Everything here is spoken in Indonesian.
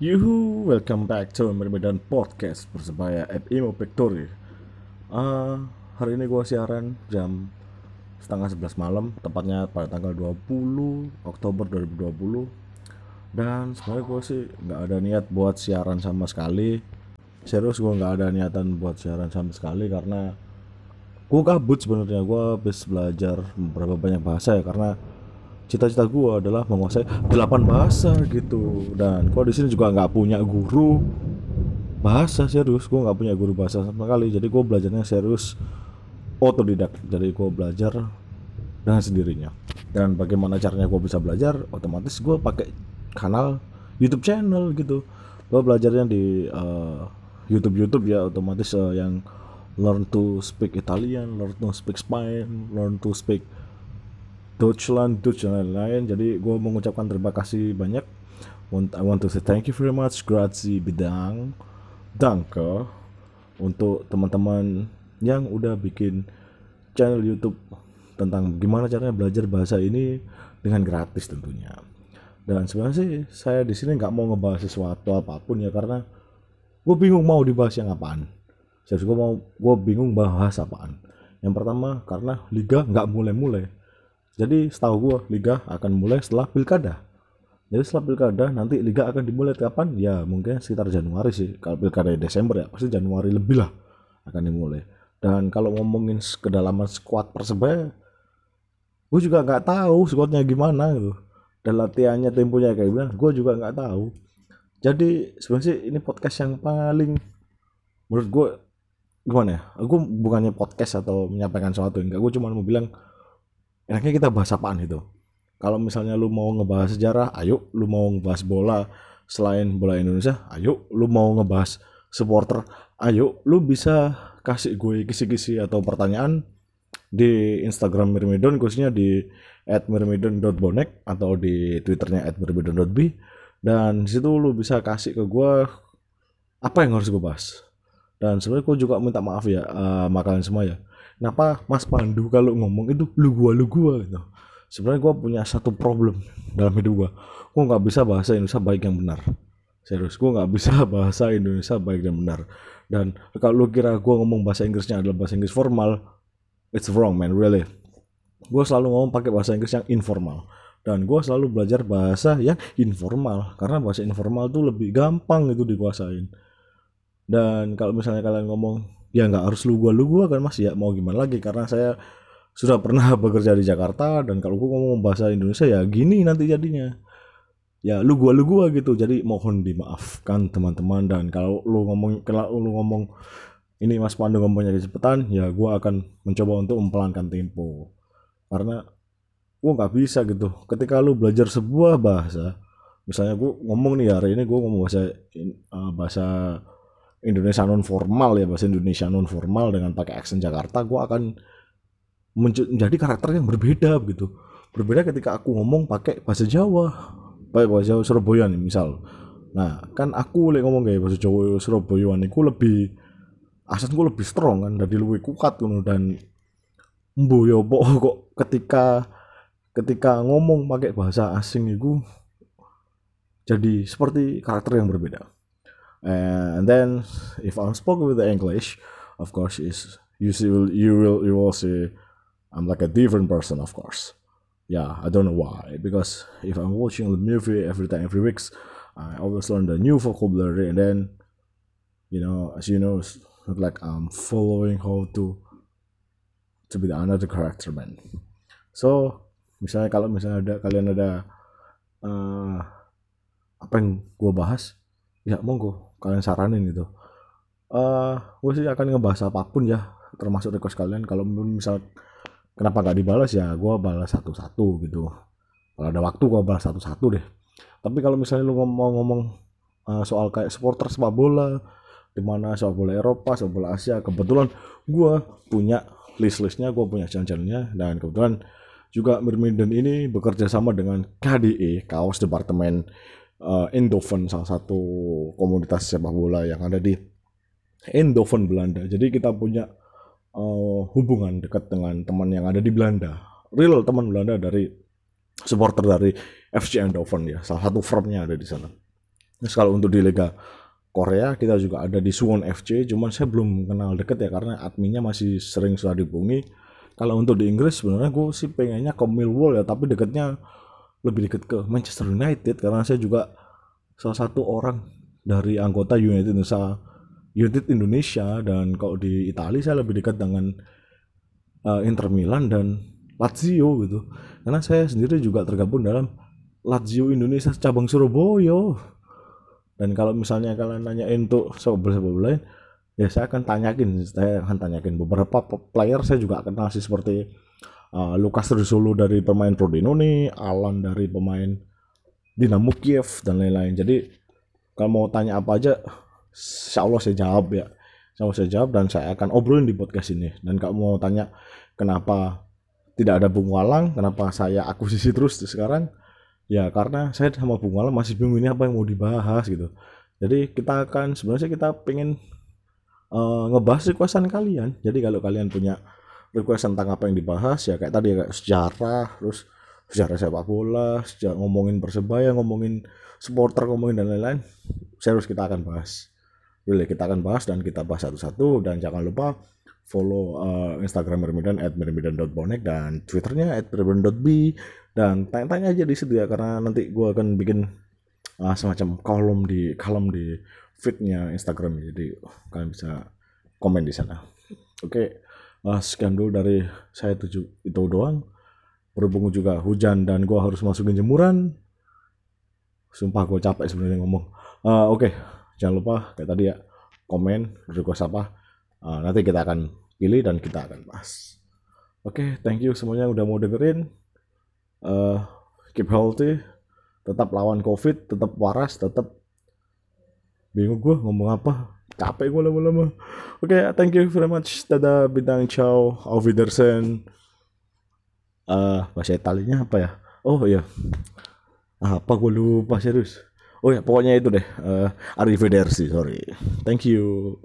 Yuhu, welcome back to Medan Podcast Persebaya at Imo Victory. Uh, hari ini gue siaran jam setengah 11 malam, tepatnya pada tanggal 20 Oktober 2020. Dan sebenarnya gue sih nggak ada niat buat siaran sama sekali. Serius gue nggak ada niatan buat siaran sama sekali karena gue kabut sebenarnya gue habis belajar beberapa banyak bahasa ya karena cita-cita gue adalah menguasai delapan bahasa gitu. Dan kok di sini juga nggak punya guru bahasa serius. Gue nggak punya guru bahasa sama sekali. Jadi gue belajarnya serius otodidak. Jadi gue belajar dengan sendirinya. Dan bagaimana caranya gue bisa belajar? Otomatis gue pakai kanal YouTube channel gitu. Gue belajarnya di uh, YouTube YouTube ya. Otomatis uh, yang learn to speak Italian learn to speak Spanish learn to speak Deutschland, Dutch dan lain-lain. Jadi gue mengucapkan terima kasih banyak. I want to say thank you very much, grazie bidang, danke untuk teman-teman yang udah bikin channel YouTube tentang gimana caranya belajar bahasa ini dengan gratis tentunya. Dan sebenarnya sih saya di sini nggak mau ngebahas sesuatu apa pun ya karena gue bingung mau dibahas yang apaan. Jadi gue mau gue bingung bahas apaan. Yang pertama karena liga nggak mulai-mulai jadi setahu gue liga akan mulai setelah pilkada. Jadi setelah pilkada nanti liga akan dimulai kapan? Ya mungkin sekitar Januari sih. Kalau pilkada Desember ya pasti Januari lebih lah akan dimulai. Dan kalau ngomongin kedalaman skuad persebaya, gue juga nggak tahu skuadnya gimana gitu. Dan latihannya temponya kayak gimana, gue juga nggak tahu. Jadi sebenarnya sih ini podcast yang paling menurut gue gimana ya? Gue bukannya podcast atau menyampaikan sesuatu enggak. Gue cuma mau bilang enaknya kita bahas apaan itu? Kalau misalnya lu mau ngebahas sejarah ayo. Lu mau ngebahas bola selain bola Indonesia ayo. Lu mau ngebahas supporter ayo. Lu bisa kasih gue kisi-kisi atau pertanyaan di Instagram Mirmidon khususnya di @mirmidon.bonek atau di twitternya @mirmidon.b dan situ lu bisa kasih ke gue apa yang harus gue bahas. Dan sebenarnya gue juga minta maaf ya uh, kalian semua ya kenapa Mas Pandu kalau ngomong itu lu gua lu gua gitu? Sebenarnya gua punya satu problem dalam hidup gua. Gua nggak bisa bahasa Indonesia baik yang benar. Serius gua nggak bisa bahasa Indonesia baik dan benar. Dan kalau lu kira gua ngomong bahasa Inggrisnya adalah bahasa Inggris formal it's wrong man really. Gua selalu ngomong pakai bahasa Inggris yang informal. Dan gue selalu belajar bahasa yang informal karena bahasa informal tuh lebih gampang itu dikuasain. Dan kalau misalnya kalian ngomong ya nggak harus lu gua lu gua kan mas? Ya mau gimana lagi? Karena saya sudah pernah bekerja di Jakarta dan kalau gua ngomong bahasa Indonesia ya gini nanti jadinya. Ya lu gua lu gua gitu. Jadi mohon dimaafkan teman-teman. Dan kalau lu ngomong kalau lu ngomong ini Mas Pandu ngomongnya kecepatan ya gua akan mencoba untuk mempelankan tempo. Karena gua nggak bisa gitu. Ketika lu belajar sebuah bahasa misalnya gua ngomong nih hari ini gua ngomong bahasa uh, bahasa Indonesia non formal ya bahasa Indonesia non formal dengan pakai aksen Jakarta gue akan menjadi karakter yang berbeda gitu berbeda ketika aku ngomong pakai bahasa Jawa pakai bahasa Jawa Surabaya nih misal. Nah kan aku lagi ngomong kayak bahasa Jawa Surabaya nih aku lebih gue lebih strong kan dari lebih kuat kan dan mbo ya kok ketika ketika ngomong pakai bahasa asing itu jadi seperti karakter yang berbeda and then if I'm spoken with the English, of course, is you see you will you will see I'm like a different person, of course. Yeah, I don't know why because if I'm watching the movie every time every weeks, I always learn the new vocabulary and then you know as you know it's like I'm following how to to be the another character man. So misalnya kalau misalnya ada kalian ada uh, apa yang gue bahas ya monggo kalian saranin gitu uh, eh, gue sih akan ngebahas apa pun ya termasuk request kalian. Kalau misal kenapa nggak dibalas ya gue balas satu-satu gitu. Kalau ada waktu gue balas satu-satu deh. Tapi kalau misalnya lu ngomong-ngomong uh, soal kayak supporter sepak bola di mana sepak bola Eropa sepak bola Asia kebetulan gue punya list-listnya gue punya channel-channelnya. Dan kebetulan juga Mirminden ini bekerja sama dengan KDE Kaos Departemen uh, salah satu komunitas sepak bola yang ada di Eindhoven Belanda. Jadi kita punya uh, hubungan dekat dengan teman yang ada di Belanda. Real teman Belanda dari supporter dari FC Eindhoven ya, salah satu firmnya ada di sana. Terus kalau untuk di Liga Korea kita juga ada di Suwon FC, cuman saya belum kenal deket ya karena adminnya masih sering sudah dihubungi. Kalau untuk di Inggris sebenarnya gue sih pengennya ke Millwall ya, tapi deketnya lebih deket ke Manchester United karena saya juga salah satu orang dari anggota United Indonesia United Indonesia dan kalau di Italia saya lebih dekat dengan uh, Inter Milan dan Lazio gitu. Karena saya sendiri juga tergabung dalam Lazio Indonesia cabang Surabaya. Dan kalau misalnya kalian nanyain untuk bola lain ya saya akan tanyakin saya akan tanyakin beberapa player saya juga kenal sih seperti uh, Lukas Risolo dari pemain Prodinone, Alan dari pemain Dinamo Kiev dan lain-lain. Jadi kalau mau tanya apa aja, insya Allah saya jawab ya. Insya Allah saya jawab dan saya akan obrolin di podcast ini. Dan kalau mau tanya kenapa tidak ada Bung Walang, kenapa saya akuisisi terus sekarang, Ya karena saya sama Bung Malam masih bingung ini apa yang mau dibahas gitu. Jadi kita akan sebenarnya kita pengen uh, ngebahas requestan kalian. Jadi kalau kalian punya request tentang apa yang dibahas ya kayak tadi kayak sejarah, terus sejarah sepak bola, sejarah ngomongin persebaya, ngomongin supporter, ngomongin dan lain-lain, serius kita akan bahas. Boleh kita akan bahas dan kita bahas satu-satu dan jangan lupa follow uh, Instagram Mermidan at mermidan.bonek dan Twitternya at mermidan.b dan tanya-tanya aja di situ ya karena nanti gue akan bikin uh, semacam kolom di kolom di feednya Instagram jadi kalian bisa komen di sana. Oke, okay, uh, sekian dulu dari saya tujuh itu doang. Berhubung juga hujan dan gue harus masukin jemuran. Sumpah gue capek sebenarnya ngomong. Uh, Oke, okay. jangan lupa kayak tadi ya komen request apa uh, nanti kita akan pilih dan kita akan bahas. Oke, okay, thank you semuanya udah mau dengerin. Uh, keep healthy, tetap lawan COVID, tetap waras, tetap bingung gue ngomong apa. Capek gue lama-lama. Oke, okay, thank you very much. Dadah, bintang ciao, auf Wiedersehen. Uh, bahasa Italinya apa ya? Oh iya. Apa gue lupa serius. Oh ya, pokoknya itu deh. Uh, arrivederci, sorry. Thank you.